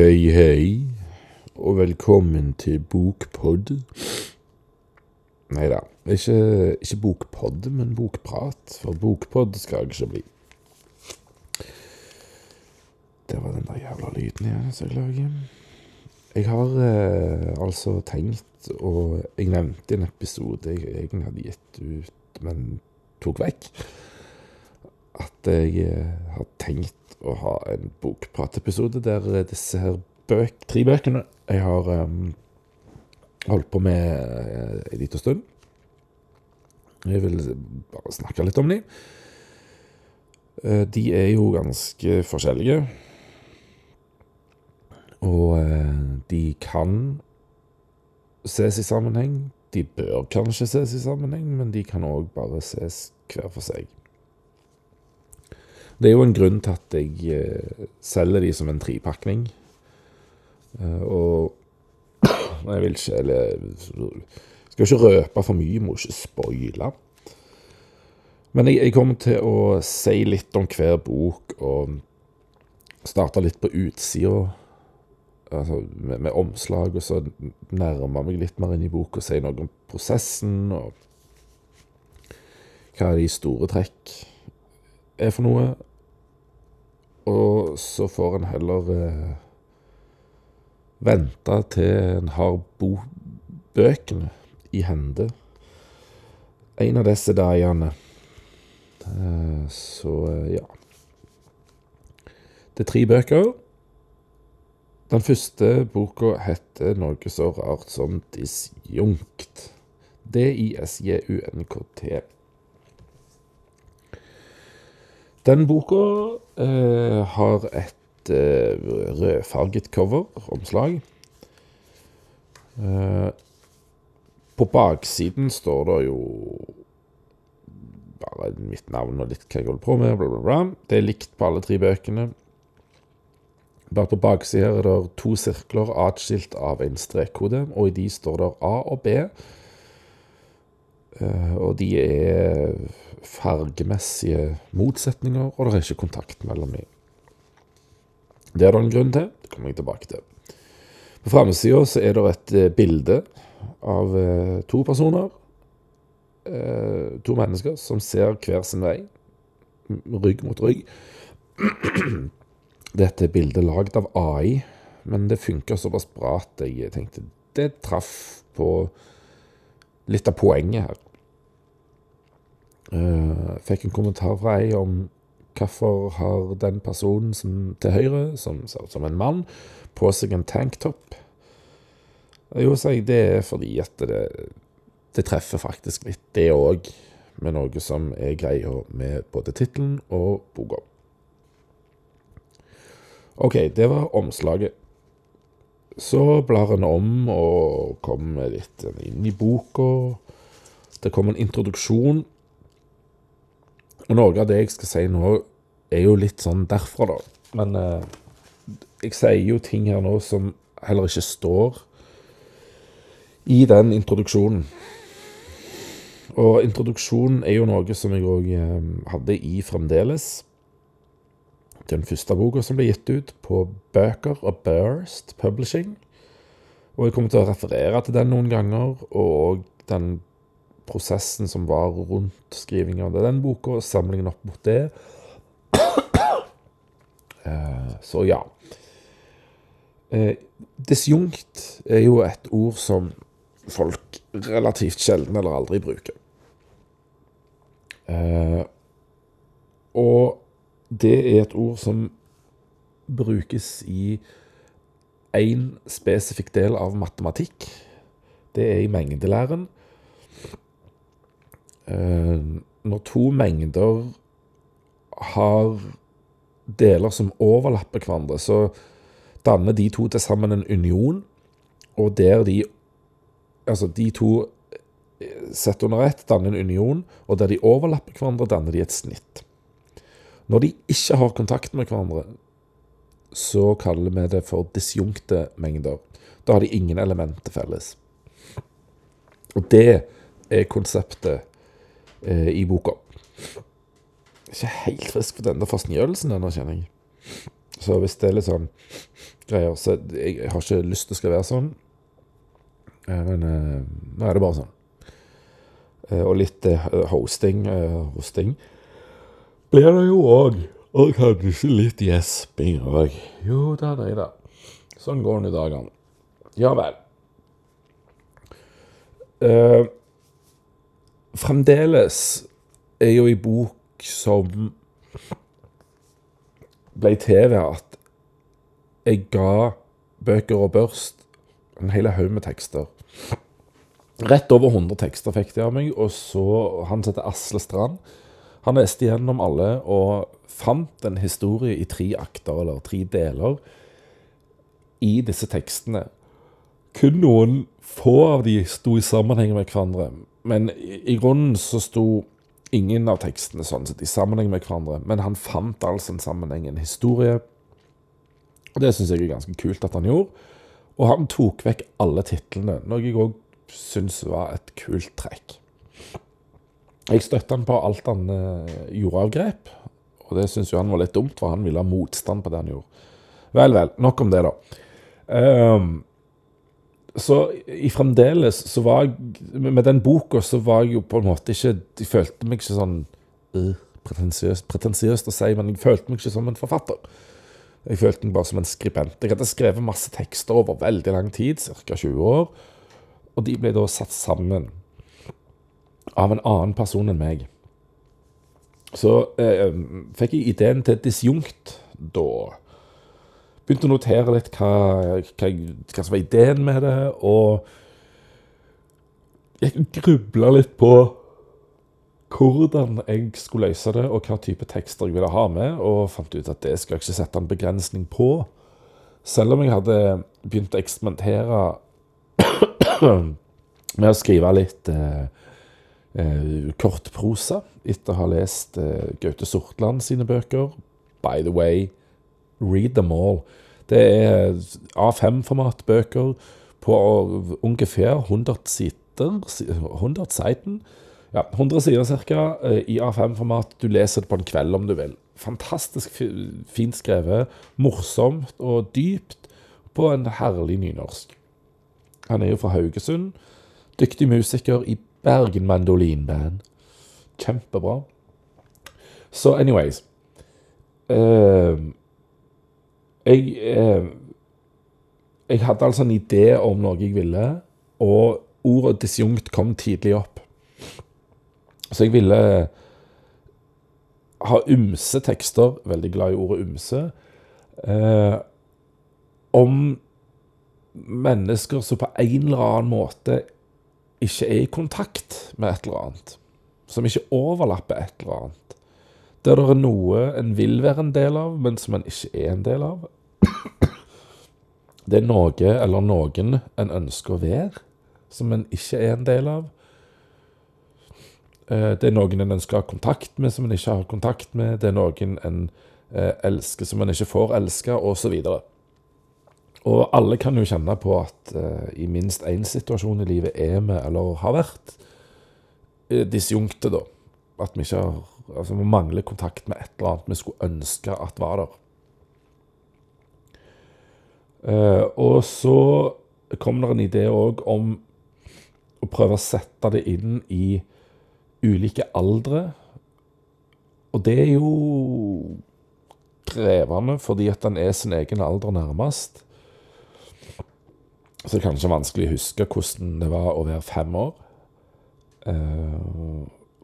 Hei, hei, og velkommen til Bokpod. Nei da, ikke, ikke Bokpod, men Bokprat, for Bokpod skal jeg ikke bli. Det var den der jævla lyden igjen så jeg lager. Jeg har eh, altså tenkt, og jeg nevnte en episode jeg egentlig hadde gitt ut, men tok vekk, at jeg eh, har tenkt å ha en bokpratepisode der disse her bøk, tre bøkene jeg har um, holdt på med uh, en liten stund. Jeg vil bare snakke litt om dem. De er jo ganske forskjellige. Og de kan ses i sammenheng. De bør kanskje ses i sammenheng, men de kan òg bare ses hver for seg. Det er jo en grunn til at jeg eh, selger de som en trepakning. Eh, og jeg vil ikke Eller skal ikke røpe for mye, må ikke spoile. Men jeg, jeg, kommer til å si litt om hver bok, og starte litt på utsida. Altså med, med, omslag, og så nærme meg litt mer inn i boka og si noe om prosessen, og hva de store trekk er for noe. Og så får en heller eh, vente til en har bøkene i hende. En av disse dagene. Eh, så eh, ja. Det er tre bøker. Den første boka heter noe så rart som Disjunkt. D-i-s-j-u-n-k-t. Den boka eh, har et uh, rødfarget cover, omslag. Eh, på baksiden står det jo bare mitt navn og litt hva jeg holder på med. Bla, bla, bla. Det er likt på alle tre bøkene. Bare på baksida er det to sirkler atskilt av en strekkode, og i de står det A og B. Uh, og de er fargemessige motsetninger, og det er ikke kontakt mellom dem. Det er det en grunn til. Det kommer jeg tilbake til. På framsida er det et eh, bilde av uh, to personer. Uh, to mennesker som ser hver sin vei, rygg mot rygg. Dette er bildet lagd av AI, men det funka såpass bra at jeg tenkte det traff på litt av poenget her. Uh, fikk en kommentar fra ei om hvorfor har den personen som, til høyre, som ser ut som en mann, på seg en tanktop. Jo, sier jeg, det er fordi at det, det treffer faktisk litt, det òg, med noe som er greia med både tittelen og boka. OK, det var omslaget. Så blar en om og kommer litt inn i boka. Det kommer en introduksjon og noe av det jeg skal si nå, er jo litt sånn derfra, da. Men eh, jeg sier jo ting her nå som heller ikke står i den introduksjonen. Og introduksjonen er jo noe som jeg òg eh, hadde i fremdeles. Den første boka som ble gitt ut på bøker og Burst Publishing. Og jeg kommer til å referere til den noen ganger, og den prosessen som var rundt skrivinga av den boka, og samlingen opp mot det. Eh, så ja. Eh, disjunkt er jo et ord som folk relativt sjelden eller aldri bruker. Eh, og det er et ord som brukes i én spesifikk del av matematikk. Det er i mengdelæren. Eh, når to mengder har deler som overlapper hverandre, så danner de to til sammen en union, og der de Altså, de to eh, sett under ett danner en union, og der de overlapper hverandre, danner de et snitt. Når de ikke har kontakt med hverandre, så kaller vi det for disjunkte mengder. Da har de ingen elementer felles. Og det er konseptet eh, i boka. Ikke helt frisk for denne forsnjølelsen ennå, kjenner jeg. Så hvis det er litt sånn greier Så jeg, har ikke lyst til det skal sånn. Eh, men eh, nå er det bare sånn. Eh, og litt eh, hosting, eh, hosting blir det jo òg. Og kanskje litt gjesping òg. Jo da, nei da. Sånn går nå dagene. Ja vel. Eh, fremdeles er jo ei bok som ble til ved at jeg ga bøker og børst en hel haug med tekster. Rett over 100 tekster fikk de av meg, og så han heter Asle Strand. Han leste gjennom alle og fant en historie i tre akter, eller tre deler, i disse tekstene. Kun noen få av de sto i sammenheng med hverandre, men i, i grunnen så sto ingen av tekstene sånn sett i sammenheng med hverandre, men han fant altså en sammenheng, en historie. Og det syns jeg er ganske kult at han gjorde. Og han tok vekk alle titlene, noe jeg òg syns var et kult trekk. Jeg støtta han på alt han eh, gjorde av grep, og det syns jo han var litt dumt, for han ville ha motstand på det han gjorde. Vel, vel. Nok om det, da. Ehm, så i fremdeles så var jeg Med den boka så var jeg jo på en måte ikke Jeg følte meg ikke sånn uh, pretensiøst, pretensiøst å si, men jeg følte meg ikke som en forfatter. Jeg følte meg bare som en skribent. Jeg hadde skrevet masse tekster over veldig lang tid, ca. 20 år, og de ble da satt sammen av en annen person enn meg. Så eh, fikk jeg ideen til disjunkt da. Begynte å notere litt hva, hva, hva som var ideen med det, og jeg grubla litt på hvordan jeg skulle løse det, og hva type tekster jeg ville ha med, og fant ut at det skal jeg ikke sette en begrensning på. Selv om jeg hadde begynt å eksperimentere med å skrive litt eh, eh, kortprosa etter å ha lest eh, Gaute Sortland sine bøker. By the way, read them all. Det er A5-formatbøker på ungefær 100 sider. 100 sider. Ja, 100 sider ca. i A5-format. Du leser det på en kveld om du vil. Fantastisk fint skrevet. Morsomt og dypt på en herlig nynorsk. Han er jo fra Haugesund. Dyktig musiker i Bergen Mandolinband. Kjempebra. Så anyways uh, jeg, uh, jeg hadde altså en idé om noe jeg ville, og ordet disjunkt kom tidlig opp. Så jeg ville ha ymse tekster, veldig glad i ordet ymse, eh, om mennesker som på en eller annen måte ikke er i kontakt med et eller annet. Som ikke overlapper et eller annet. Der det er noe en vil være en del av, men som en ikke er en del av. Det er noe eller noen en ønsker å være, som en ikke er en del av. Eh, det er noen en ønsker å ha kontakt med, som en ikke har kontakt med. Det er noen en eh, elsker, som en ikke får elske, osv. Og alle kan jo kjenne på at uh, i minst én situasjon i livet er vi, eller har vært, disjunkte, da. At vi ikke har Altså, vi mangler kontakt med et eller annet vi skulle ønske at var der. Uh, og så kom det en idé òg om å prøve å sette det inn i ulike aldre. Og det er jo krevende, fordi at den er sin egen alder nærmest. Så det er kanskje vanskelig å huske hvordan det var å være fem år. Eh,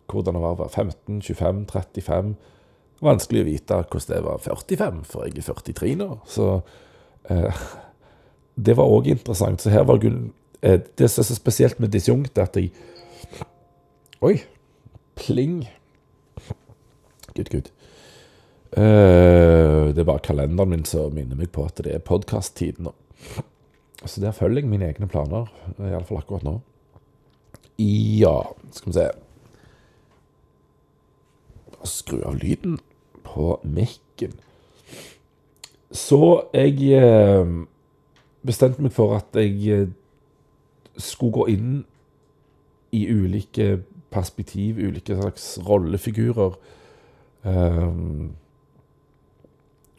hvordan det var å være 15, 25, 35. Vanskelig å vite hvordan det var 45, for jeg er 43 nå. Så eh, det var òg interessant. Så her var Gunn eh, Det som er så spesielt med disjunkt, er at jeg Oi! Pling. Gud, good. Uh, det er bare kalenderen min som minner meg på at det er podkast-tid nå. Så der følger jeg mine egne planer, iallfall akkurat nå. Ja, skal vi se Skru av lyden på mikken. Så jeg eh, bestemte meg for at jeg eh, skulle gå inn i ulike perspektiv, ulike slags rollefigurer.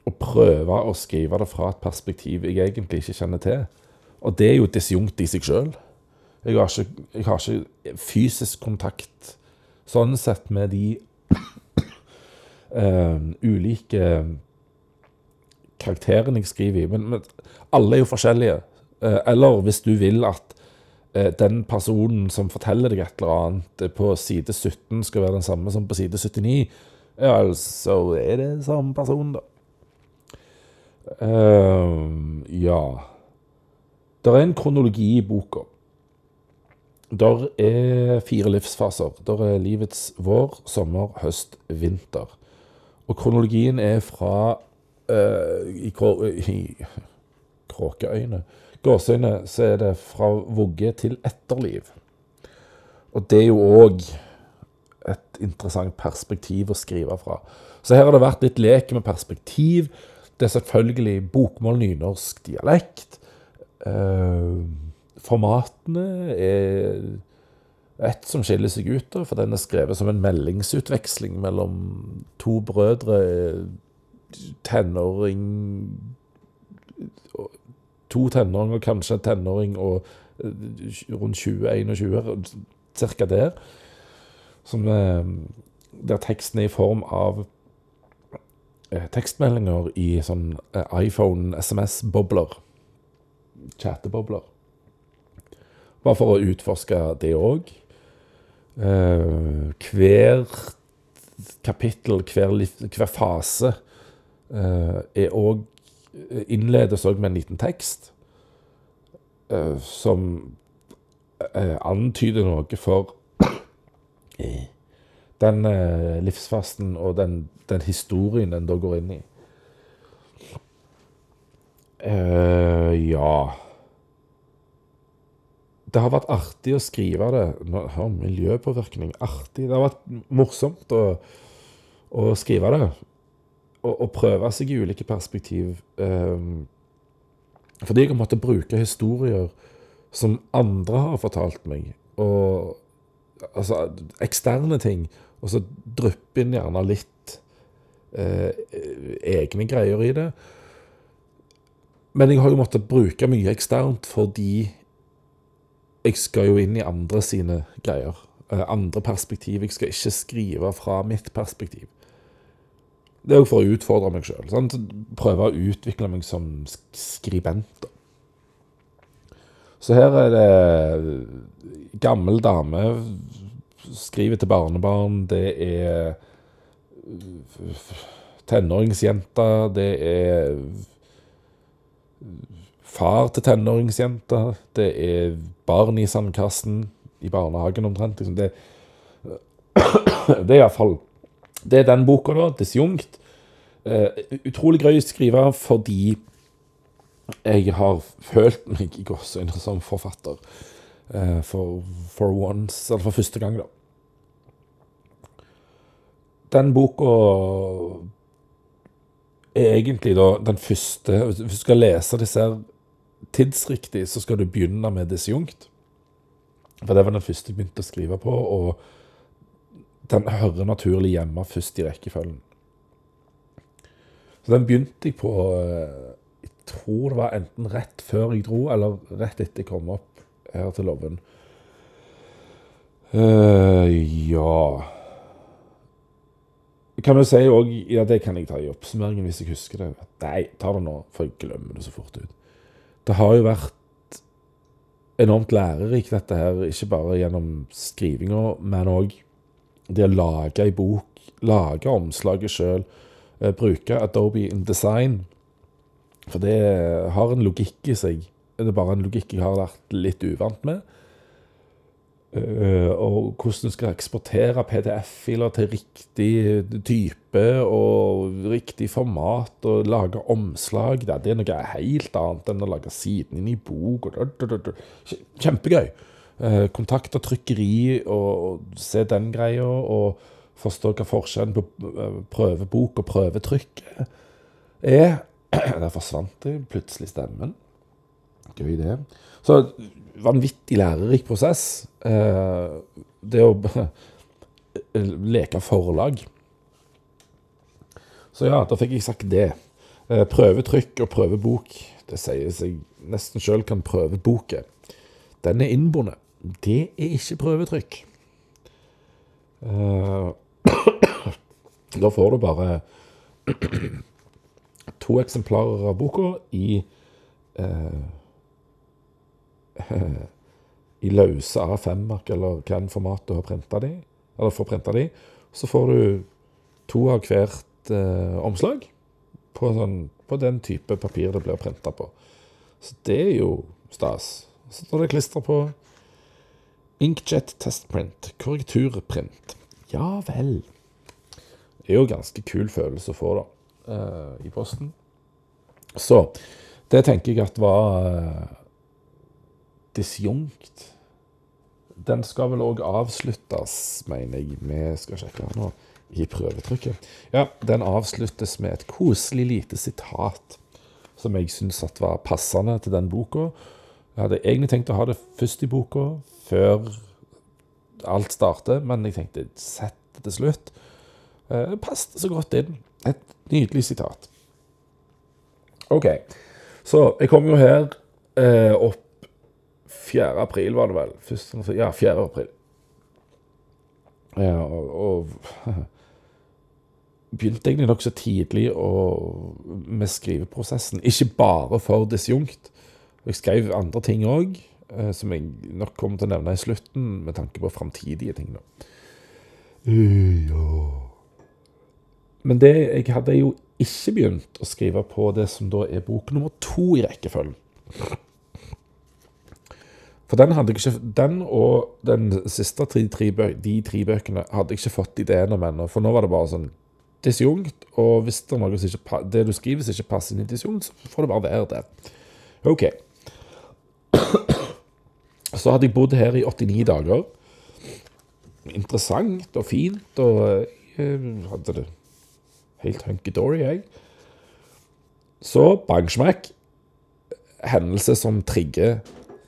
og prøve å skrive det fra et perspektiv jeg egentlig ikke kjenner til. Og det er jo disjunkt i seg sjøl. Jeg, jeg, har ikke fysisk kontakt sånn sett med de uh, ulike karakterene jeg skriver i. Men, men, alle er jo forskjellige. Uh, eller hvis du vil at uh, den personen som forteller deg et eller annet på side 17 skal være den samme som på side 79, ja, altså er det samme person, da. Uh, ja Det er en kronologi i boka. Der er fire livsfaser. Der er livets vår, sommer, høst, vinter. Og kronologien er fra uh, i, krå, i kråkeøyne Gåseøyne så er det fra vugge til etterliv. Og det er jo òg et interessant perspektiv å skrive fra. Så her har det vært litt lek med perspektiv. Det er selvfølgelig bokmål, nynorsk, dialekt. Eh, formatene er et som skiller seg ut, for den er skrevet som en meldingsutveksling mellom to brødre, tenåring To tenåringer, kanskje en tenåring og eh, rundt 20-21, ca. der. Som, er der teksten er i form av Eh, tekstmeldinger i sånn eh, iPhone-SMS-bobler. Chattebobler. Bare for å utforske det òg. Eh, hver kapittel, hver, hver fase, er òg innledes òg med en liten tekst som antyder noe for den eh, livsfasten og den, den, historien den da går inn i. Uh, ja Det har vært artig å skrive det. Miljøpåvirkning. Artig. Det har vært morsomt å, å skrive det. Og, å, prøve seg i ulike perspektiv. Um, fordi jeg har måttet bruke historier som andre har fortalt meg. Og altså eksterne ting. Og så dryppe inn gjerne litt eh, egne greier i det. Men jeg har jo måttet bruke mye eksternt fordi jeg skal jo inn i andre sine greier. Eh, andre perspektiv. Jeg skal ikke skrive fra mitt perspektiv. Det er jo for å utfordre meg sjøl. Prøve å utvikle meg som skribent. Så her er det gammel dame skriver til barnebarn, det er tenåringsjente. det er far til tenåringsjente. det er barn i sandkassen i barnehagen omtrent. Liksom det, det er iallfall Det er den boka, da. Disjunkt. Uh, utrolig gøy å skrive fordi jeg har følt meg i gåseøyne som forfatter. Uh, for, for once, eller for første gang, da den boka er egentlig da den første Hvis du skal lese disse tidsriktig, så skal du begynne med disjunkt. For det var den første jeg begynte å skrive på, og den hører naturlig hjemme først i rekkefølgen. Så den begynte jeg på eh, Jeg tror det var enten rett før jeg dro, eller rett etter jeg kom opp her til Loven. Uh, ja kan du si òg Ja, det kan jeg ta i oppsummeringen hvis jeg husker det. Nei, ta det nå, for jeg glemmer det så fort ut. Det har jo vært enormt lærerikt, dette her. Ikke bare gjennom skrivinga, men òg det å lage ei bok, lage omslaget sjøl, eh, bruke Adobe InDesign. For det har en logikk i seg. Det er bare en logikk jeg har vært litt uvant med. Uh, og hvordan du skal eksportere PDF-filer til riktig type og riktig format, og lage omslag. Det er noe helt annet enn å lage siden inn i bok. Kjempegøy. Uh, kontakte trykkeri og, se den greia, og forstå hva forskjellen på uh, prøvebok og prøvetrykk er. Der forsvant det plutselig stemmen. Gøy, det. Så vanvittig lærerik prosess. Eh, det å leke forlag. Så ja, da fikk jeg sagt det. Eh, prøvetrykk og prøvebok. Det sier seg nesten sjøl kan prøveboke. Den er innbundet. Det er ikke prøvetrykk. Eh, da får du bare to eksemplarer av boka i eh, i løse A5-ark, eller hva format du har printa de, eller får printa de. Så får du to av hvert eh, omslag på, sånn, på, den type papir det blir printa på. Så det er jo stas. Så står det klistra på Inkjet testprint, korrekturprint. Ja vel. Det er jo ganske kul følelse å få, da, eh, i posten. Så det tenker jeg at var eh, disjunkt. Den skal vel òg avsluttes, mener jeg. Vi skal sjekke her nå i prøvetrykket. Ja, den avsluttes med et koselig lite sitat som jeg syns var passende til den boka. Jeg hadde egentlig tenkt å ha det først i boka, før alt starter, men jeg tenkte sett det til slutt. Eh, Passet så godt inn. Et nydelig sitat. OK. Så jeg kom jo her eh, opp 4. april, var det vel. Først, ja, 4. april. Ja, og, og begynte egentlig nokså tidlig å, med skriveprosessen. Ikke bare for disjunkt. Jeg skrev andre ting òg, som jeg nok kommer til å nevne i slutten, med tanke på framtidige ting. da. Ja. Men det, jeg hadde jo ikke begynt å skrive på det som da er bok nummer to i rekkefølgen. For den, hadde jeg ikke, den og den siste tre, tre de tre bøkene hadde jeg ikke fått ideen om ennå. For nå var det bare sånn disjunkt, og hvis det, noe ikke, det du skriver som ikke passer inn i disjunkt, så får det bare være det. OK. Så hadde jeg bodd her i 89 dager. Interessant og fint, og jeg hadde det helt hunky-dory, jeg. Så bang smakk. Hendelse som trigger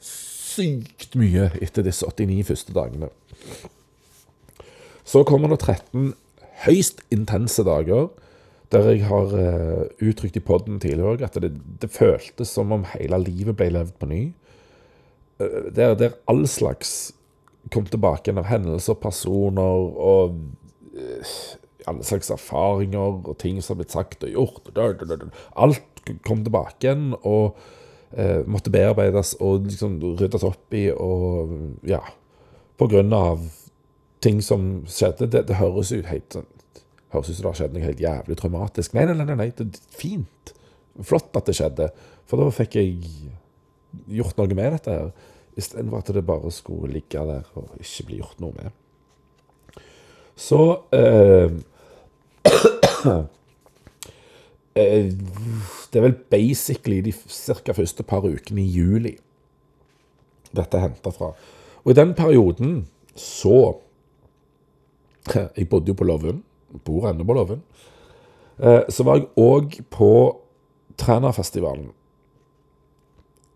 sykt mye etter disse 89 første dagene. Så kommer det 13 høyst intense dager der jeg har uh, uttrykt i poden tidligere at det, det, føltes som om hele livet ble levd på ny. Uh, der, der all slags kom tilbake av hendelser, personer og uh, alle slags erfaringer og ting som har blitt sagt og gjort. Alt kom tilbake igjen. og eh, måtte bearbeides og liksom ryddes opp i, og ja På grunn av ting som skjedde. Det, det høres ut helt sånn Høres ut som det har skjedd noe helt jævlig traumatisk. Nei, nei, nei, nei, det er fint. Flott at det skjedde. For da fikk jeg gjort noe med dette her. Istedenfor at det bare skulle ligge der og ikke bli gjort noe med. Så eh, Eh, det er vel basically de ca. første par ukene i juli dette er henta fra. Og i den perioden så Jeg bodde jo på Lovund. Bor ennå på Lovund. Eh, så var jeg òg på Trænafestivalen.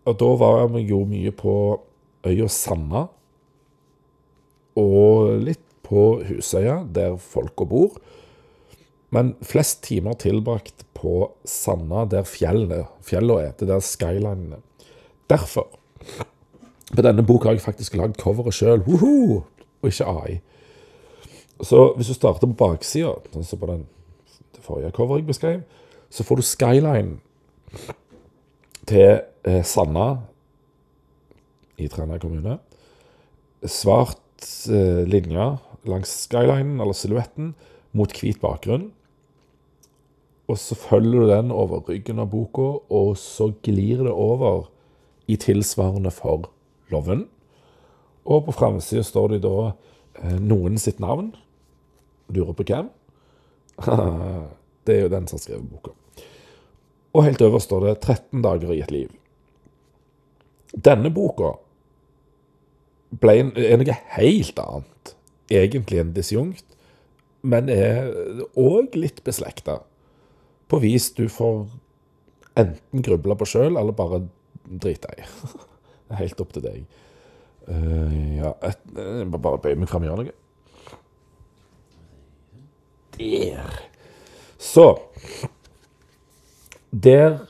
Og da var vi jo mye på øya Sanna. Og litt på Husøya, der folka bor. Men flest timer tilbrakt på Sanna, der fjellene, fjellene er. Det der skylinene. Derfor På denne boka har jeg faktisk lagd coveret sjøl, og ikke AI. Så hvis du starter på baksida, sånn som på den det forrige coveret jeg beskrev, så får du skyline til eh, Sanna i Trænøy kommune. Svart eh, linje langs skylinen, eller silhuetten, mot hvit bakgrunn. Og så følger du den over ryggen av boka, og så glir det over i tilsvarende for loven. Og på framsida står det da eh, noen sitt navn. Lurer på hvem? det er jo den som har skrevet boka. Og helt øverst står det 13 dager i et liv. Denne boka ble en, er noe helt annet, egentlig en disjunkt, men er òg litt beslekta på vis du får enten gruble på sjøl, eller bare drite i. Det er helt opp til deg. Uh, ja, et, jeg må bare bøye meg fram og gjøre noe. Der. Så Der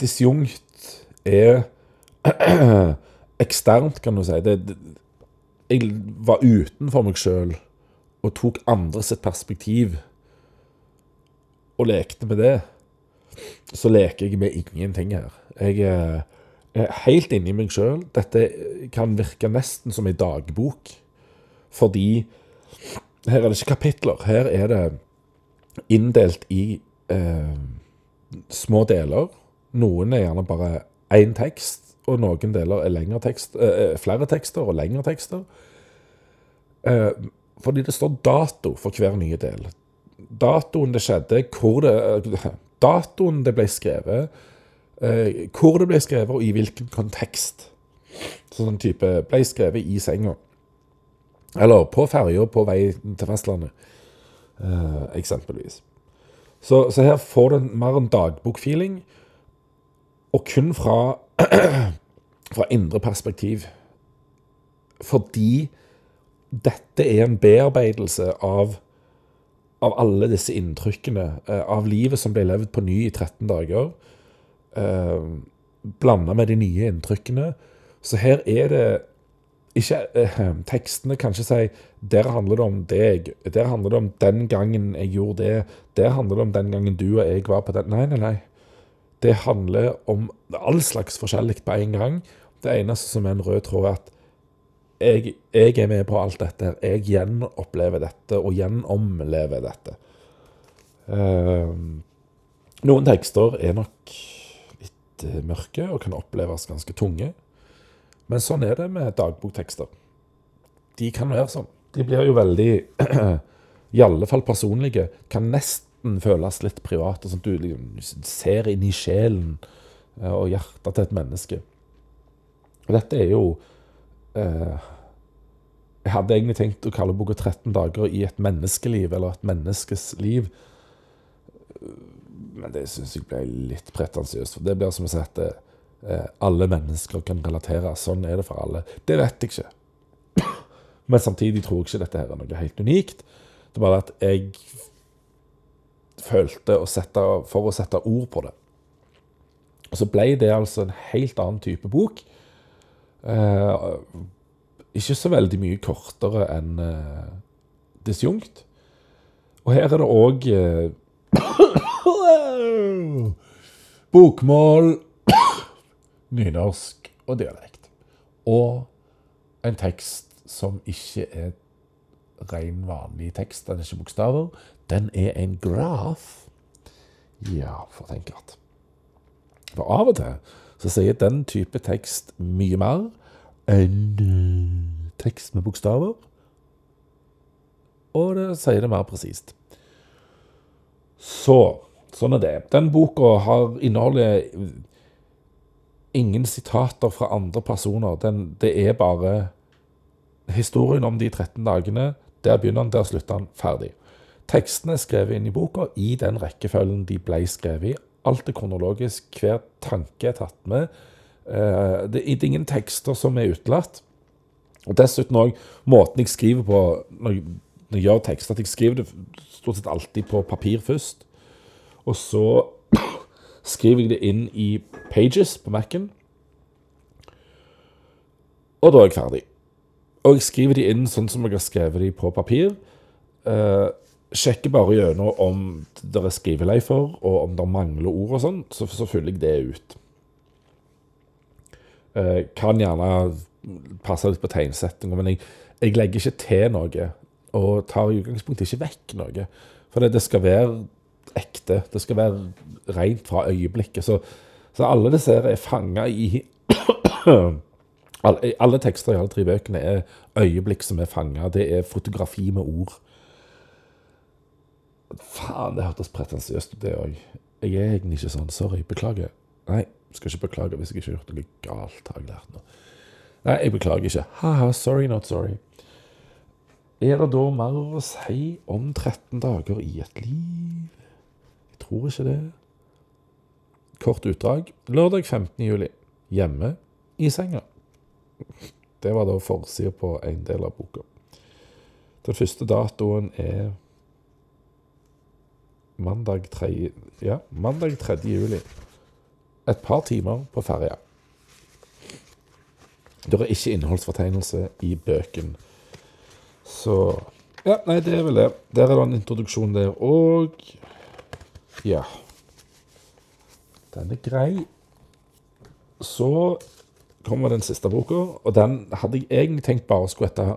disjunkt er eksternt, kan du si. Det, det, jeg var utenfor meg sjøl og tok andres et perspektiv og lekte med det. Så leker jeg med ingenting her. Jeg er helt inni meg sjøl. Dette kan virke nesten som ei dagbok, fordi her er det ikke kapitler. Her er det inndelt i eh, små deler. Noen er gjerne bare én tekst, og noen deler er tekst, eh, flere tekster og lengre tekster. Eh, fordi det står dato for hver nye del. Datoen det skjedde, hvor det Datoen det ble skrevet, eh, hvor det ble skrevet, og i hvilken kontekst. Sånn type ble skrevet i senga. Eller på ferja på vei til fastlandet, eh, eksempelvis. Så, så, her får du mer en dagbokfeeling, og kun fra, fra indre perspektiv. Fordi dette er en bearbeidelse av, av alle disse inntrykkene, eh, av livet som ble levd på ny i 13 dager, eh, blanda med de nye inntrykkene. Så her er det ikke eh, Tekstene kan ikke si 'der handler det om deg', 'der handler det om den gangen jeg gjorde det', 'der handler det om den gangen du og jeg var på den'. Nei, nei, nei. Det handler om all slags forskjellig på en gang. Det eneste som er en rød tråd, er at jeg, jeg, er med på alt dette. Jeg gjenopplever dette og gjenomlever dette. Eh, noen tekster er nok litt uh, mørke og kan oppleves ganske tunge. Men sånn er det med dagboktekster. De kan være sånn. De blir jo veldig I alle fall personlige. Kan nesten føles litt private. Sånn at du liksom ser inn i sjelen uh, og hjertet til et menneske. Og dette er jo eh, Jeg hadde egentlig tenkt å kalle boka 13 dager i et menneskeliv, eller et menneskes liv. Men det syns jeg ble litt pretensiøst. For det blir som å si at eh, alle mennesker kan relatere. Sånn er det for alle. Det vet jeg ikke. Men samtidig tror jeg ikke dette her er noe helt unikt. Det er bare at jeg følte å sette, for å sette ord på det. Og så ble det altså en helt annen type bok. Eh, ikke så veldig mye kortere enn eh, disjunkt. Og her er det òg eh, bokmål, nynorsk og dialekt. Og en tekst som ikke er ren, vanlig tekst. Den er ikke bokstaver. Den er en graf. Ja, for å tenke at For av og til så sier den type tekst mye mer enn uh, tekst med bokstaver. Og det sier det mer presist. Så sånn er det. Den boka har inneholder ingen sitater fra andre personer. Den, det er bare historien om de 13 dagene. Der begynner han, der slutter han. Ferdig. Tekstene er skrevet inn i boka i den rekkefølgen de ble skrevet i. Alt er kronologisk, hver tanke er tatt med. Eh, det er ingen tekster som er utelatt. Og dessuten òg måten jeg skriver på når jeg, gjør tekster, at jeg skriver det stort sett alltid på papir først. Og så skriver jeg det inn i Pages på Mac-en. Og da er jeg ferdig. Og jeg skriver de inn sånn som jeg har skrevet de på papir. Eh, sjekker bare gjennom om det er skriveleifer, og om det mangler ord og sånn, så, så fyller jeg det ut. Eh, kan gjerne passe litt på tegnsettinga, men jeg, jeg, legger ikke til noe. Og tar i utgangspunktet ikke vekk noe. For det, det, skal være ekte. Det skal være rent fra øyeblikket. Så, så alle disse er fanga i alle, alle, tekster i alle tre bøkene er øyeblikk som er fanga. Det er fotografi med ord. Faen, det hørtes pretensiøst ut, det òg. Jeg er egentlig ikke sånn. Sorry. Beklager. Nei, skal ikke beklage hvis jeg ikke har gjort noe galt, har jeg lært nå. Nei, jeg beklager ikke. Ha-ha, sorry, not sorry. Er det da mer å si om 13 dager i et liv? Tror ikke det. Kort utdrag. Lørdag 15. juli. Hjemme i senga. Det var da forsida på en del av boka. Den første datoen er mandag 3. Ja, mandag 3. juli. Et par timer på ferja. Det er ikke innholdsfortegnelse i bøken. Så Ja, nei, det er vel det. Der er det en introduksjon der òg. Ja. Den er grei. Så kommer den siste boka, og den hadde jeg egentlig tenkt bare skulle hete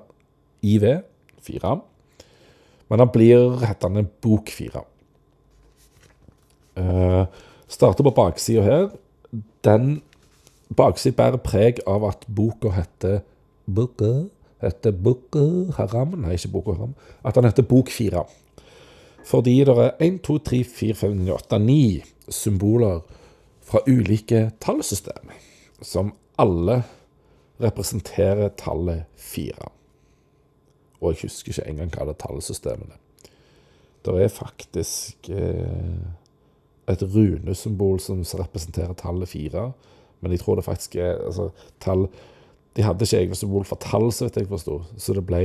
IV 4. Men den blir hetende Bok 4. Uh, starter på baksida her. Den baksida bærer preg av at boka heter Boka heter Boka Haram Nei, ikke Boka Haram. At den heter Bok 4. Fordi det er 1, 2, 3, 4, 5, 8, 9 symboler fra ulike tallsystem, som alle representerer tallet 4. Og jeg husker ikke engang hva det tallsystemet er. Det er faktisk eh, et runesymbol som representerer tallet 4, men jeg tror det faktisk er altså, tall De hadde ikke egne symbol for tall, så vidt jeg forsto, så det ble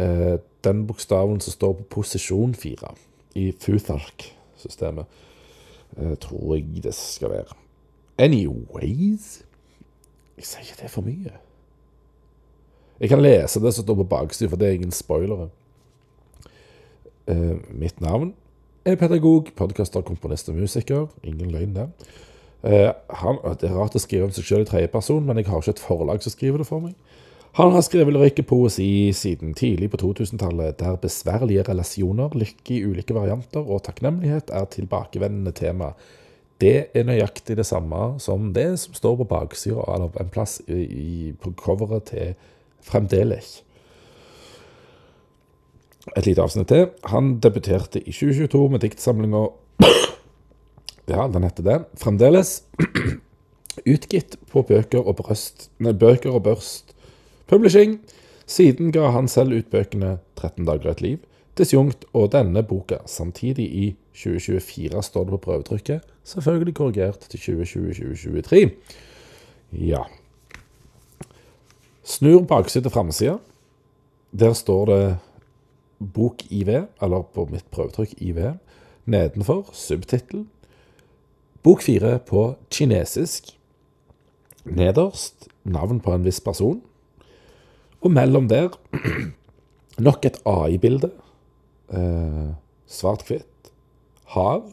eh, den bokstaven som står på posisjon 4 i Futhark-systemet, eh, tror jeg det skal være. Anyways Jeg sier ikke det er for mye. Jeg kan lese det som står på baksiden, for det er ingen spoilere. Uh, mitt navn er pedagog, podkaster, komponist og musiker. Ingen løgn der. Uh, han, det er rart å skrive om seg selv i tredjeperson, men jeg har ikke et forlag som skriver det for meg. Han har skrevet lyrikk poesi siden tidlig på 2000-tallet, der besværlige relasjoner, lykke i ulike varianter og takknemlighet er tilbakevendende tema. Det er nøyaktig det samme som det som står på baksida av en plass i, på coveret til Fremdeles. Et lite avsnitt til. Han debuterte i 2022 med diktsamlinga Ja, den heter det. Fremdeles. Utgitt på bøker og, brøst, nei, bøker og Børst Publishing. Siden ga han selv ut bøkene 13 dager og et liv, Disjunkt og denne boka. Samtidig i 2024 står det på prøvetrykket, selvfølgelig korrigert til 2020-2023. Ja. Snur bakside til framside. Der står det bok IV, eller på mitt prøvetrykk IV. Nedenfor subtittel. Bok fire på kinesisk. Nederst navn på en viss person. Og mellom der nok et AI-bilde. Eh, Svart-hvitt. Hav.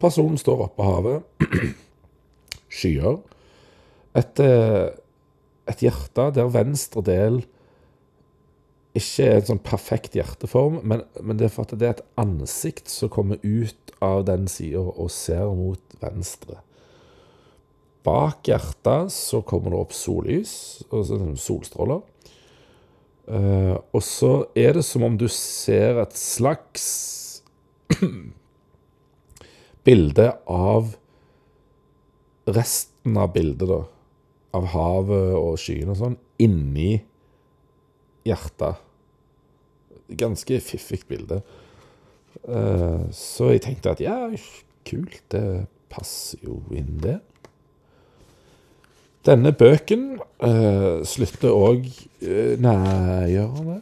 Personen står oppå havet. Skyer. Et eh, et hjerte der venstre del ikke er en sånn perfekt hjerteform, men, men, det er for at det er et ansikt som kommer ut av den sida og ser mot venstre. Bak hjertet så kommer det opp sollys, altså solstråler. Uh, og så er det som om du ser et slags bilde av resten av bildet, da av havet og skyene og sånn inni hjertet. Ganske fiffig bilde. Uh, så jeg tenkte at ja, kult, det passer jo inn, det. Denne bøken uh, slutter òg uh, Nei, gjør han det?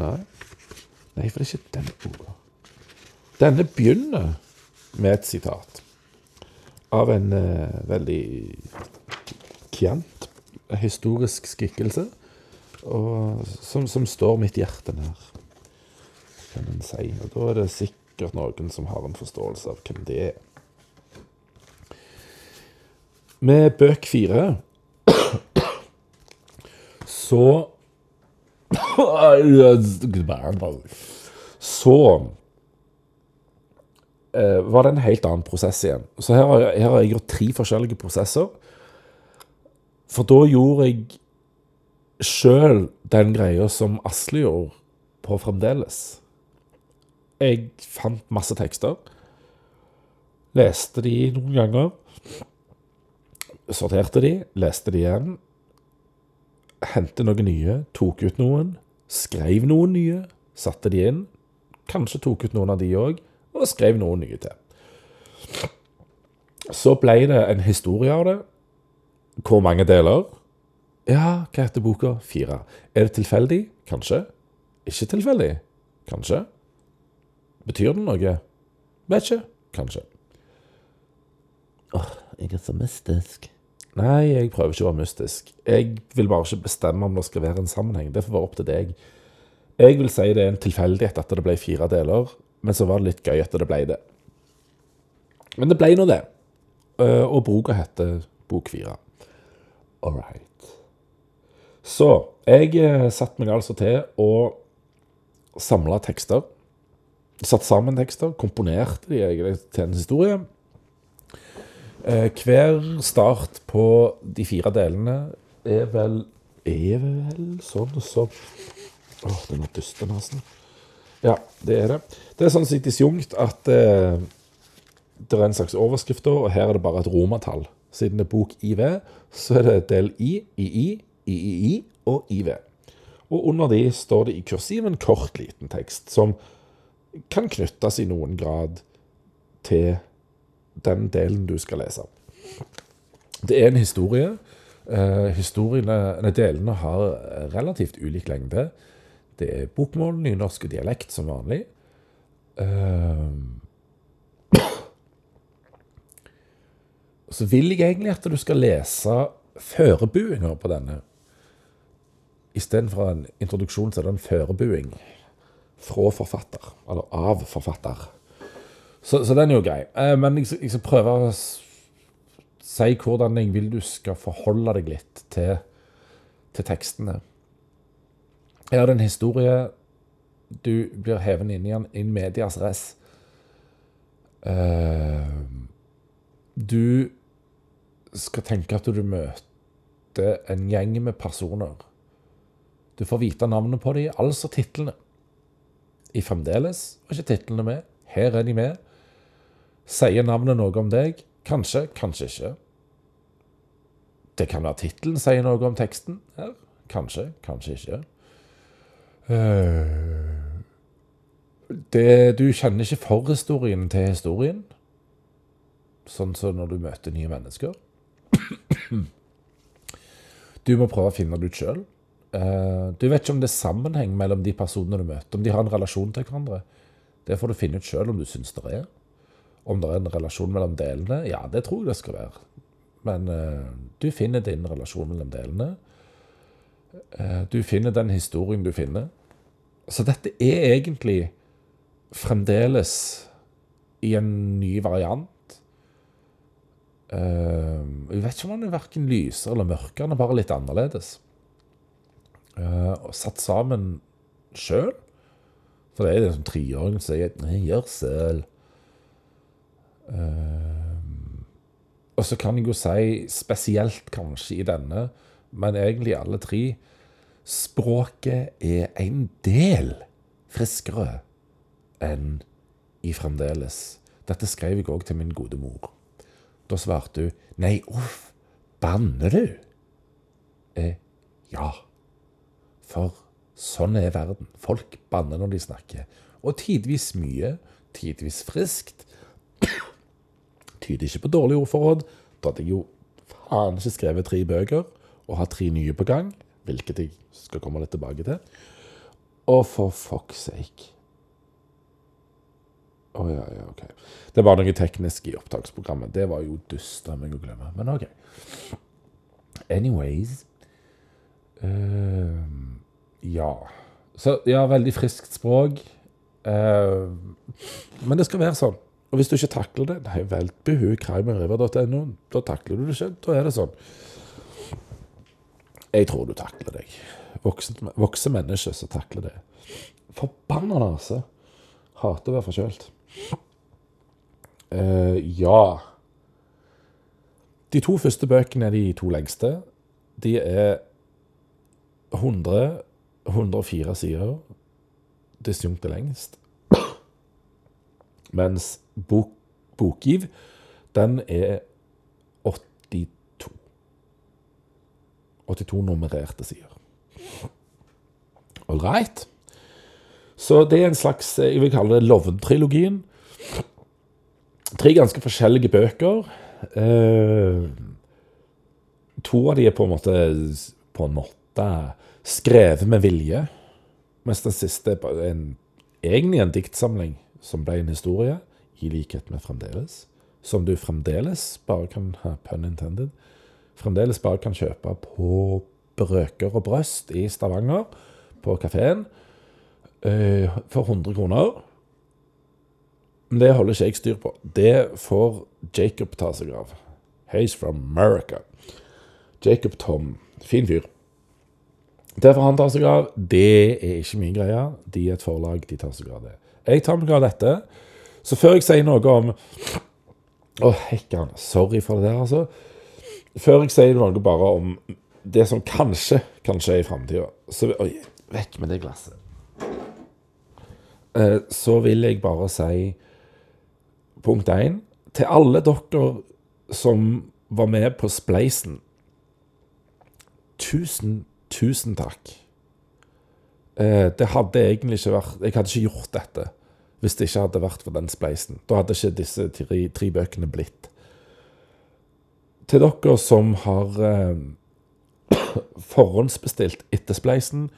Nei. Nei, for det er ikke denne boka. Denne begynner med et sitat av en veldig kjent historisk skikkelse, og, som, som, står mitt hjerte nær, kan en si. Og da er det sikkert noen som har en forståelse av hvem det er. Med bøk fire så Så eh, var det en helt annen prosess igjen. Så her har, her har jeg gjort tre forskjellige prosesser. For da gjorde jeg sjøl den greia som Asle gjorde på Fremdeles. Jeg fant masse tekster. Leste de noen ganger. Sorterte de, leste de igjen. Hentet noen nye, tok ut noen. Skrev noen nye, satte de inn. Kanskje tok ut noen av de òg, og skrev noen nye til. Så ble det en historie av det. Hvor mange deler? Ja, hva heter boka? Fire. Er det tilfeldig? Kanskje. Ikke tilfeldig? Kanskje. Betyr det noe? Vet ikke. Kanskje. Åh, jeg er så mystisk. Nei, jeg prøver ikke å være mystisk. Jeg vil bare ikke bestemme om det skal være en sammenheng. Det får være opp til deg. Jeg vil si det er en tilfeldighet at det ble fire deler, men så var det litt gøy at det ble det. Men det ble nå det. Eh, Og boka heter Bok fire. All right. Så jeg eh, satte meg altså til å samle tekster. Satt sammen tekster, komponerte de til en historie. Eh, hver start på de fire delene er vel Er vel sånn som Åh, denne dustenasen. Ja, det er det. Det er sånn sett disjunkt at eh, det er en slags overskrift, og her er det bare et romertall. Siden det er bok IV, så er det del I, II, III og IV. Og under de står det i kursiv en kort, liten tekst som kan knyttes i noen grad til den delen du skal lese. Det er en historie. Eh, historiene, delene har relativt ulik lengde. Det er bokmål, nynorsk og dialekt som vanlig. Eh, så vil jeg egentlig at du skal lese førebuinga på denne. Istedenfor en introduksjon, så er det en førebuing fra forfatter. Eller av forfatter. Så, så den er jo grei. Eh, men jeg, jeg skal prøve å si hvordan jeg vil du skal forholde deg litt til, til tekstene. Her er det en historie du blir hevet inn i den in medias res. Eh, du skal tenke at du møter en gjeng med personer. Du får vite navnet på dem, altså titlene. I fremdeles var ikke titlene med. Her er de med. Sier navnet noe om deg? Kanskje, kanskje ikke. Det kan være tittelen sier noe om teksten. Her. Kanskje, kanskje ikke. Eh, Det, du kjenner ikke forhistorien til historien. Sånn som når du møter nye mennesker. Du må prøve å finne det ut sjøl. Du vet ikke om det er sammenheng mellom de personene du møter, om de har en relasjon til hverandre. Det får du finne ut sjøl om du syns det er. Om det er en relasjon mellom delene, ja, det tror jeg det skal være. Men eh, du finner din relasjon mellom delene. Eh, du finner den historien du finner. Så dette er egentlig fremdeles i en ny variant. Eh, jeg vet ikke om den er verken lysere eller mørkere, den er bare litt annerledes. Eh, og satt sammen sjøl. For det er som treåringen som sier gjør selv'. Eh, og så kan jeg jo si, spesielt kanskje i denne, men egentlig alle tre, språket er en del friskere enn i fremdeles. Dette skrev jeg òg til min gode mor. Da svarte hun nei, uff, banner du? Eh, ja. For sånn er verden. Folk banner når de snakker. Og tidvis mye, tidvis friskt. Tyder ikke på dårlig ordforråd. Da hadde jeg jo faen ikke skrevet tre bøker og har tre nye på gang, hvilket jeg skal komme litt tilbake til. Og for fuck's sake Å ja, ja, OK. Det var noe teknisk i opptaksprogrammet. Det var jo dust av meg å glemme, men OK. Anyways uh, Ja. Så ja, veldig friskt språk. Uh, men det skal være sånn. Og hvis du ikke takler det, nei vel, behu crimerriver.no, da takler du det ikke. Da er det sånn. Jeg tror du takler deg. Voksne, vokse mennesker som takler det. Forbanna nase. Hater å være forkjølt. Uh, ja. De to første bøkene er de to lengste. De er 100, 104 sider. Disjunkt er lengst. Mens bok, Bokgiv, den er 82. 82 nummererte sider. All right. Så det er en slags, jeg vil kalle det Lovn-trilogien. Tre ganske forskjellige bøker. Eh, to av de er på en måte på en måte skrevet med vilje, mens den siste er en, egentlig en diktsamling som ble en historie, i likhet med Fremdeles, som du fremdeles bare kan pun intended, fremdeles bare kan kjøpe på Brøker og Brøst i Stavanger, på kafeen, eh, for 100 kroner. Men det holder ikke jeg styr på. Det får Jacob ta seg av. He's from America. Jacob Tom. Fin fyr. Det får han ta seg av. Det er ikke min greie. De er et forlag, de tar seg av det. Jeg tar meg av dette. Så før jeg sier noe om Å, hekkan. Sorry for det der, altså. Før jeg sier noe bare om det som kanskje kan skje i framtida, så Oi, vekk med det glasset. Eh, Så vil jeg bare si punkt én til alle dere som var med på Spleisen. Tusen, tusen takk. Eh, Det hadde egentlig ikke vært Jeg hadde ikke gjort dette hvis det ikke hadde vært for den spleisen. Da hadde ikke disse tre, tre bøkene blitt. Til dere som har eh, forhåndsbestilt etter spleisen,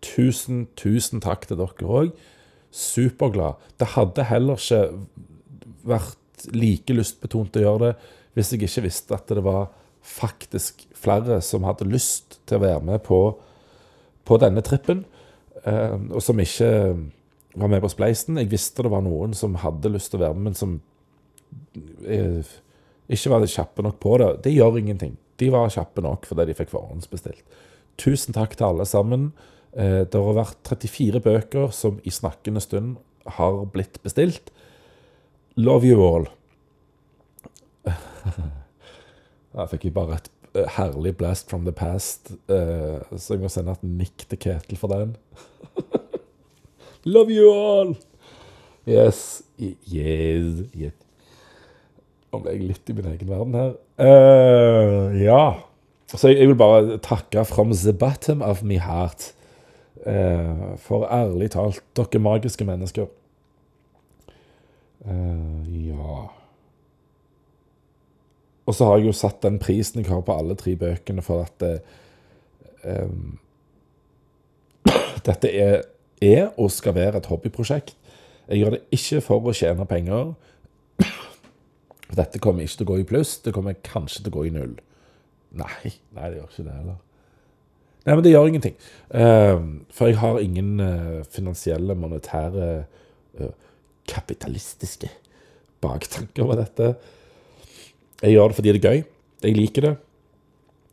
tusen, tusen takk til dere òg. Superglad. Det hadde heller ikke vært like lystbetont å gjøre det hvis jeg ikke visste at det var faktisk flere som hadde lyst til å være med på, på denne trippen, eh, og som ikke var med på spleisen. Jeg visste det var noen som hadde lyst til å være med, men som eh, ikke var kjappe nok på det. Det gjør ingenting. De var kjappe nok fordi de fikk forhåndsbestilt. Tusen takk til alle sammen. Eh, Det har vært 34 bøker som i snakkende stund har blitt bestilt. Love you all. Jeg fikk jeg bare et eh, herlig blast from the past, eh, så jeg må sende et nikk til Ketil for den. Love you all! Yes. Yes. yes. Nå ble jeg litt i min egen verden her. Uh, ja. Så jeg, jeg vil bare takke from the bottom of my heart. Uh, for ærlig talt, dere magiske mennesker. Uh, ja Og så har jeg jo satt den prisen jeg har på alle tre bøkene, for at em, dette er, er og skal være et hobbyprosjekt. Jeg gjør det ikke for å tjene penger. Dette kommer ikke til å gå i pluss, det kommer kanskje til å gå i null. Nei, nei, det gjør ikke det heller. Nei, men det gjør ingenting. Ehm, for jeg har ingen eh, finansielle, monetære, eh, kapitalistiske baktanker med dette. Jeg gjør det fordi det er gøy. Jeg liker det.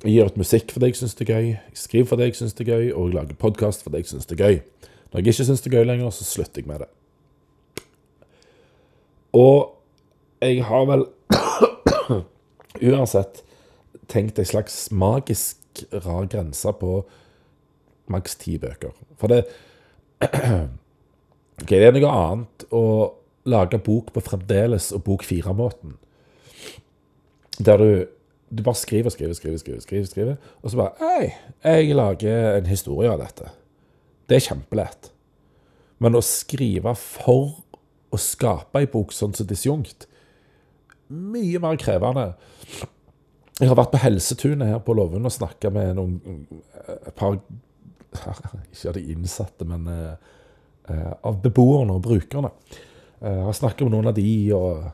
Jeg gir ut musikk fordi jeg syns det er gøy. Jeg skriver fordi jeg syns det er gøy, og jeg lager podkast fordi jeg syns det er gøy. Når jeg ikke syns det er gøy lenger, så slutter jeg med det. Og jeg har vel uansett tenkt en slags magisk rar grense på maks ti bøker. For det okay, det er noe annet å lage bok på fremdeles og bok fire-måten. Der du, du bare skriver, skriver, skriver, skriver, skriver, skriver og så bare Hei, jeg lager en historie av dette. Det er kjempelett. Men å skrive for å skape ei bok sånn som disjunkt, mye mer krevende. Jeg har vært på Helsetunet her på Lovund og snakka med noen et par Ikke av de innsatte, men eh, eh, av beboerne og brukerne. Eh, Jeg har snakka med noen av de og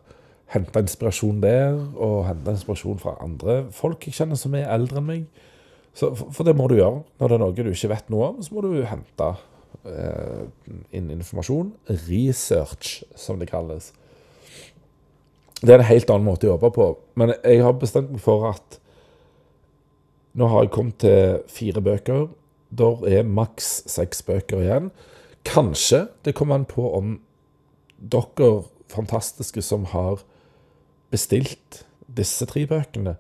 henta inspirasjon der, og henta inspirasjon fra andre folk jeg kjenner som er eldre enn meg. Så, for, det må du gjøre. Når det er noe du ikke vet noe om, så må du hente eh, inn informasjon. Research, som det kalles. Det er en helt annen måte å jobbe på. Men jeg har bestemt meg for at nå har jeg kommet til fire bøker. Der er maks seks bøker igjen. Kanskje det kommer an på om dere fantastiske som har bestilt disse tre bøkene,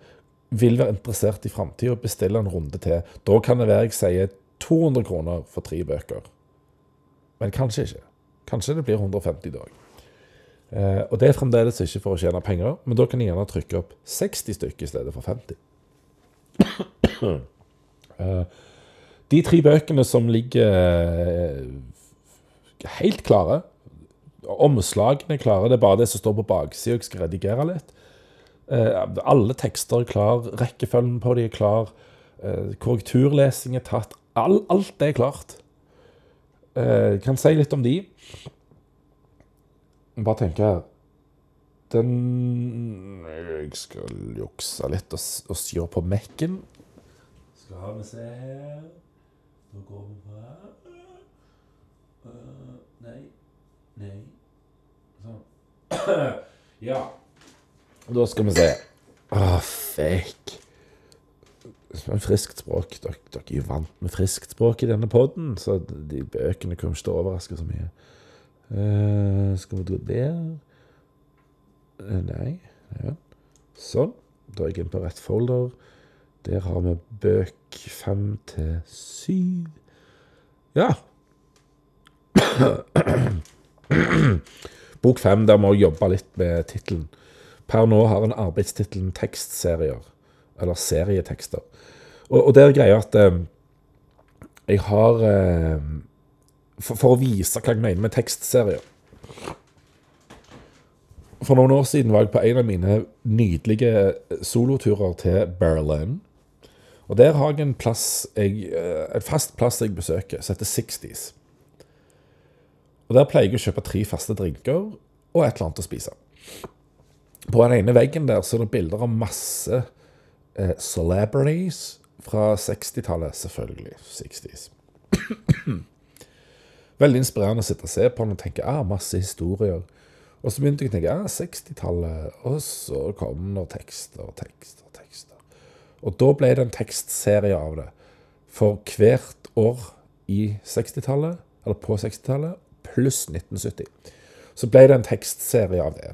vil være interessert i framtida bestille en runde til. Da kan det være jeg sier 200 kroner for tre bøker. Men kanskje ikke. Kanskje det blir 150 dag. Eh, og det er fremdeles ikke for å tjene penger, men da kan jeg gjerne trykke opp 60 stykker i stedet for 50. Eh, de tre bøkene som ligger eh, helt klare Omslagene klare, det er bare det som står på baksida jeg skal redigere litt. Eh, alle tekster er klar, rekkefølgen på de er klar, eh, korrekturlesing er tatt. All, alt er klart. Eh, jeg kan si litt om de. Bare tenke her Den Jeg skal jukse litt og, og se på Mac-en. Skal vi se her Da går vi på her. Uh, nei. Nei. Sånn. ja. Da skal vi se. Å, fake. Men friskt språk. Dere, dere er jo vant med friskt språk i denne podden, så de bøkene kommer ikke til å overraske så mye. Uh, skal vi gå der? uh, nei. Ja. Sånn. Da er jeg inne på rett folder. Der har vi bøk fem til syv. Ja. Bok fem, der må jeg jobbe litt med tittelen. Per nå har en arbeidstittelen tekstserier, eller serietekster. Og, og det er greia at eh, jeg har eh, for, for å vise hva jeg mener med tekstserier For noen år siden var jeg på en av mine nydelige soloturer til Berlin. Og der har jeg en plass jeg, eh, en fast plass jeg besøker, som heter 60s. Og der pleier jeg å kjøpe tre faste drinker og et eller annet å spise. På den ene veggen der så er det bilder av masse eh, celebrities fra 60-tallet, selvfølgelig. 60s. Veldig inspirerende å sitte og se på den og tenke ah, masse historier. Og så begynte jeg å tenke ah, 60-tallet, og så kom det tekster og tekster og tekster. Og da ble det en tekstserie av det. For hvert år i 60-tallet, eller på 60-tallet, pluss 1970, så ble det en tekstserie av det.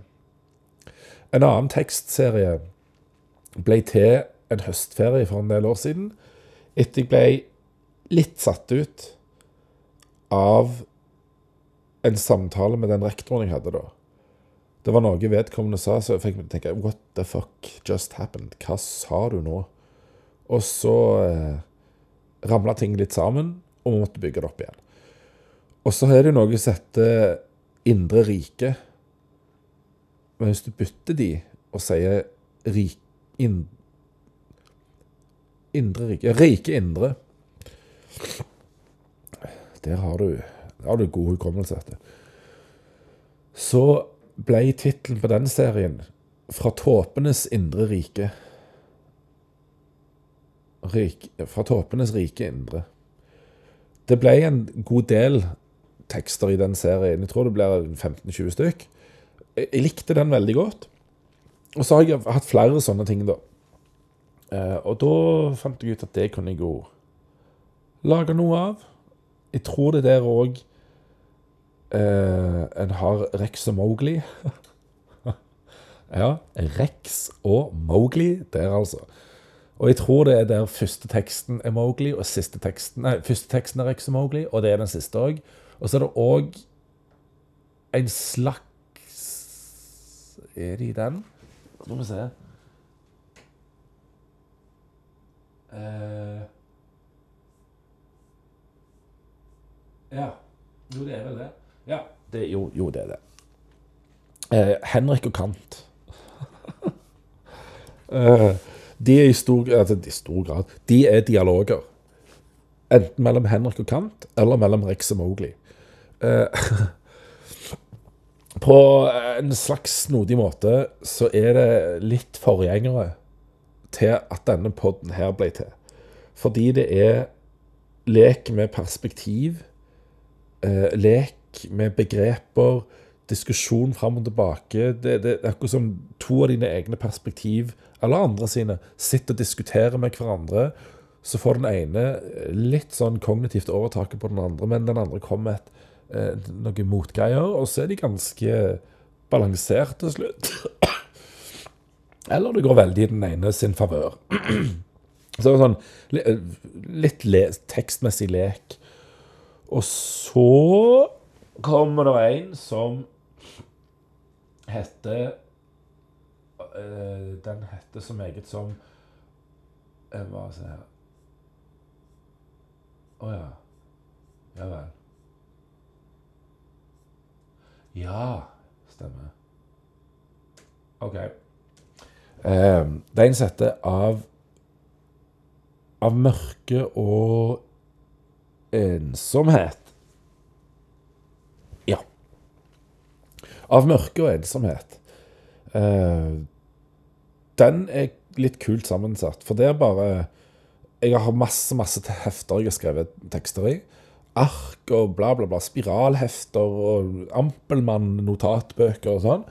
En annen tekstserie ble til en høstferie for en del år siden, etter jeg ble litt satt ut av en samtale med den rektoren jeg hadde da. Det var noe vedkommende sa, så jeg fikk meg til å tenke What the fuck just happened? Hva sa du nå? Og så eh, ramla ting litt sammen, og vi måtte bygge det opp igjen. Og så er det noe som heter indre rike. Men hvis du bytter de og sier rik, in, Indre rike Rike indre. Der har du, der har du god hukommelse. Så ble tittelen på den serien 'Fra tåpenes indre rike'. Rik, fra tåpenes rike indre. Det ble en god del tekster i den serien. Jeg tror det blir 15-20 stykk. Jeg likte den veldig godt. Og så har jeg hatt flere sånne ting, da. Eh, og da fant jeg ut at det kunne jeg jo lage noe av. Jeg tror det der òg eh, En har Rex og Mowgli. ja, Rex og Mowgli der, altså. Og jeg tror det er der første teksten er Mowgli, og siste teksten Nei, første teksten er Rex og Mowgli, og det er den siste òg. Og så er det òg en slags Er det i den? Skal vi se Eh, ja. Jo, det er vel det. Ja. Det, jo, jo, det er det. Eh, Henrik og Kant. Eh, de er i stor, altså, i stor grad De er dialoger. Enten mellom Henrik og Kant, eller mellom Rex og Mowgli. Eh, på en slags snodig måte så er det litt forgjengere til at denne podden her ble til. Fordi det er lek med perspektiv, eh, lek med begreper, diskusjon fram og tilbake. Det, det er akkurat som to av dine egne perspektiv, eller andre sine, sitter og diskuterer med hverandre. Så får den ene litt sånn kognitivt overtaket på den andre, men den andre kommer med et, eh, noen motgreier, og så er de ganske balansert til slutt. Eller det går veldig i den ene sin favør. Så det er sånn litt le tekstmessig lek. Og så kommer det en som heter eh, Den heter så meget som eh, Hva skal jeg si her Å ja. Ja vel. Ja, stemmer. OK. Eh, det er en sette av, av mørke og ensomhet. Ja. Av mørke og ensomhet. Eh, den er litt kult sammensatt, for det er bare Jeg har masse, masse hefter jeg har skrevet tekster i. Ark og bla, bla, bla. Spiralhefter og Ampelmann-notatbøker og sånn.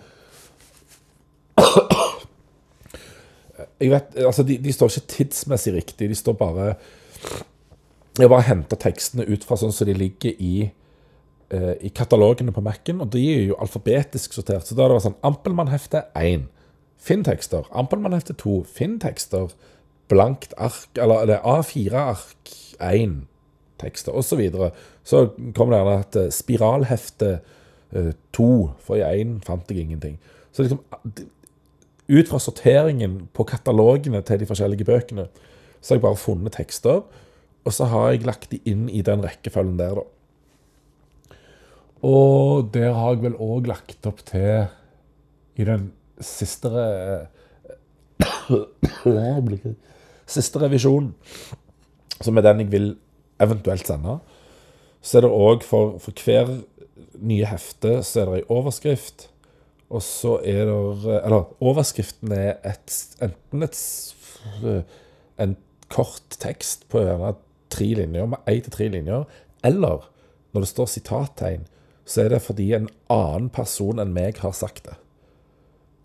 Jeg vet, altså de, de står ikke tidsmessig riktig, de står bare Jeg bare henter tekstene ut fra sånn som de ligger i, eh, i katalogene på Mac-en, og de er jo alfabetisk sortert. Så da er det sånn Ampelmann-hefte 1. Finn tekster. Ampelmann-hefte 2. Finn tekster. Blankt ark, eller, eller A4-ark 1 tekster, osv. Så, videre. så kommer det gjerne at eh, spiralhefte to, for i én fant jeg ingenting. Så liksom ut fra sorteringen på katalogene til de forskjellige bøkene, så har jeg bare funnet tekster, og så har jeg lagt de inn i den rekkefølgen der, da. Og der har jeg vel òg lagt opp til i den siste Siste revisjonen, som er den jeg vil eventuelt sende, så er det òg for, for hver nye hefte så er det ei overskrift og så er det Eller overskriften er et, enten et, en kort tekst på gjerne tre linjer, med én til tre linjer, eller når det står sitattegn, så er det fordi en annen person enn meg har sagt det.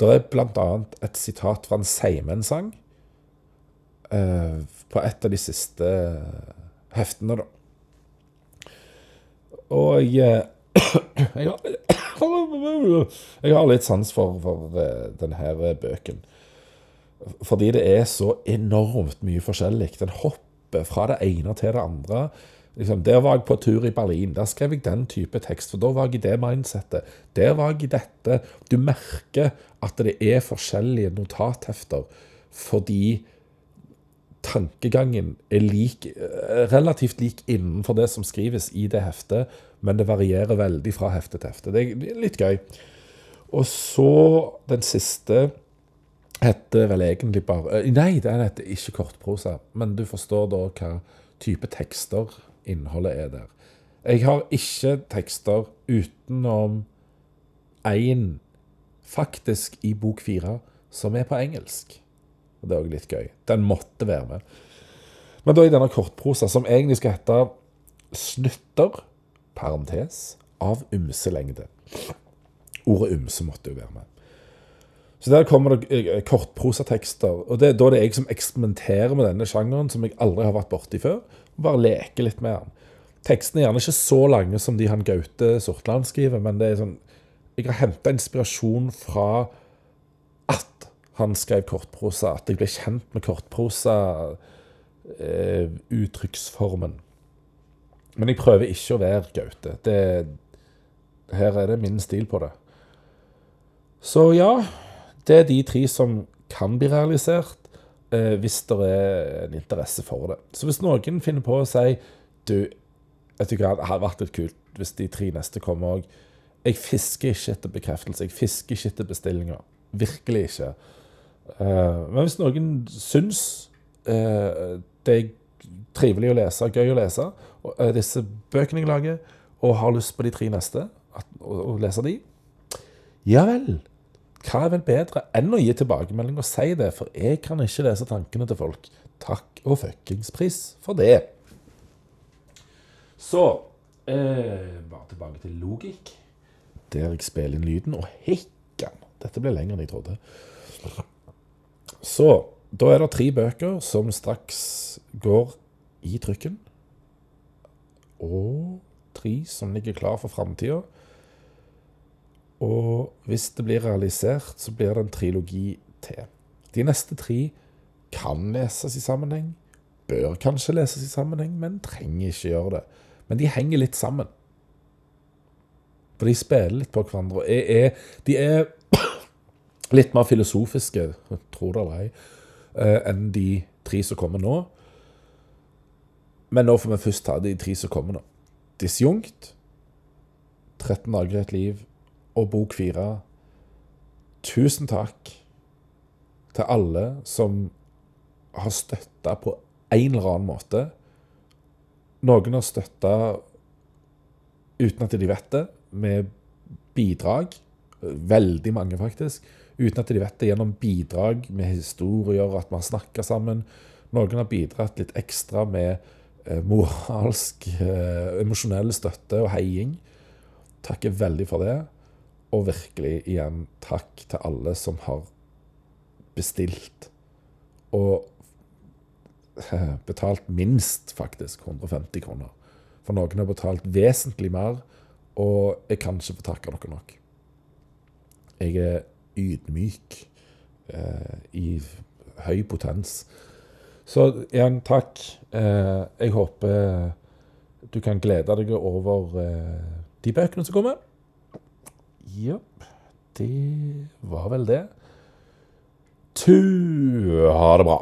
Det er bl.a. et sitat fra en Seimen-sang eh, på et av de siste heftene, da. Og jeg, jeg, jeg har litt sans for, for eh, denne bøken. Fordi det er så enormt mye forskjellig. Den hopper fra det ene til det andre. Liksom, der var jeg på tur i Berlin. Der skrev jeg den type tekst, for da var jeg i det mindsettet. Der var jeg i dette. Du merker at det er forskjellige notathefter fordi tankegangen er lik, eh, relativt lik innenfor det som skrives i det heftet, men det varierer veldig fra hefte til hefte. Det er litt gøy. Og så den siste heter vel egentlig bare eh, Nei, den heter ikke kortprosa, men du forstår da hva type tekster innholdet er der. Jeg har ikke tekster utenom én, faktisk, i bok fire, som er på engelsk. Og Det er òg litt gøy. Den måtte være med. Men da i denne kortprosa, som egentlig skal hete Snutter parentes, av ymse lengde. Ordet ymse måtte jo være med. Så der kommer det eh, kortprosatekster. Og det, er da det er jeg som eksperimenterer med denne sjangeren, som jeg aldri har vært borti før. og Bare leker litt med den. Tekstene er gjerne ikke så lange som de han Gaute Sortland skriver, men det er sånn Jeg har henta inspirasjon fra han skrev kortprosa, at jeg ble kjent med kortprosa eh. Men jeg prøver ikke å være Gaute. Det, her er det min stil på det. Så ja, det er de tre som kan bli realisert eh, hvis det er en interesse for det. Så hvis noen finner på å si du, vet du hva, det hadde vært litt kult hvis de tre neste kommer òg. Jeg fisker ikke etter bekreftelse. Jeg fisker ikke etter bestillinger. Virkelig ikke. Uh, men hvis noen syns uh, det er trivelig å lese, gøy å lese, Eh, disse bøkene jeg lager, og har lyst på de tre neste, og lese de, ja vel. Hva er vel bedre enn å gi tilbakemelding og si det, for jeg kan ikke lese tankene til folk. Takk og fuckings pris for det. Så eh, Bare tilbake til logikk, der jeg spiller inn lyden. Og hekkan! Dette ble lenger enn jeg trodde. Så da er det tre bøker som straks går i trykken og tre som ligger klar for framtida. Og hvis det blir realisert, så blir det en trilogi til. De neste tre kan leses i sammenheng, bør kanskje leses i sammenheng, men trenger ikke gjøre det. Men de henger litt sammen. For de spiller litt på hverandre. Er, de er litt mer filosofiske, tror det eller ei, eh, enn de tre som kommer nå. Men nå får vi først ta de tre som kommer nå. Disjunkt, 13 dager i et liv og bok fire. Tusen takk til alle som har støtta på en eller annen måte. Noen har støtta uten at de vet det, med bidrag. Veldig mange, faktisk. Uten at de vet det, gjennom bidrag med historier, at man snakker sammen. Noen har bidratt litt ekstra med eh, moralsk, eh, emosjonell støtte og heiing. Takker veldig for det. Og virkelig igjen takk til alle som har bestilt og betalt minst, faktisk, 150 kroner. For noen har betalt vesentlig mer, og jeg kan ikke få takke dere nok. Jeg er ydmyk eh, i høy potens. Så igjen, takk. Eh, jeg håper du kan glede deg over eh, de bøkene som kommer. Jepp. Det var vel det. Tu, ha det bra.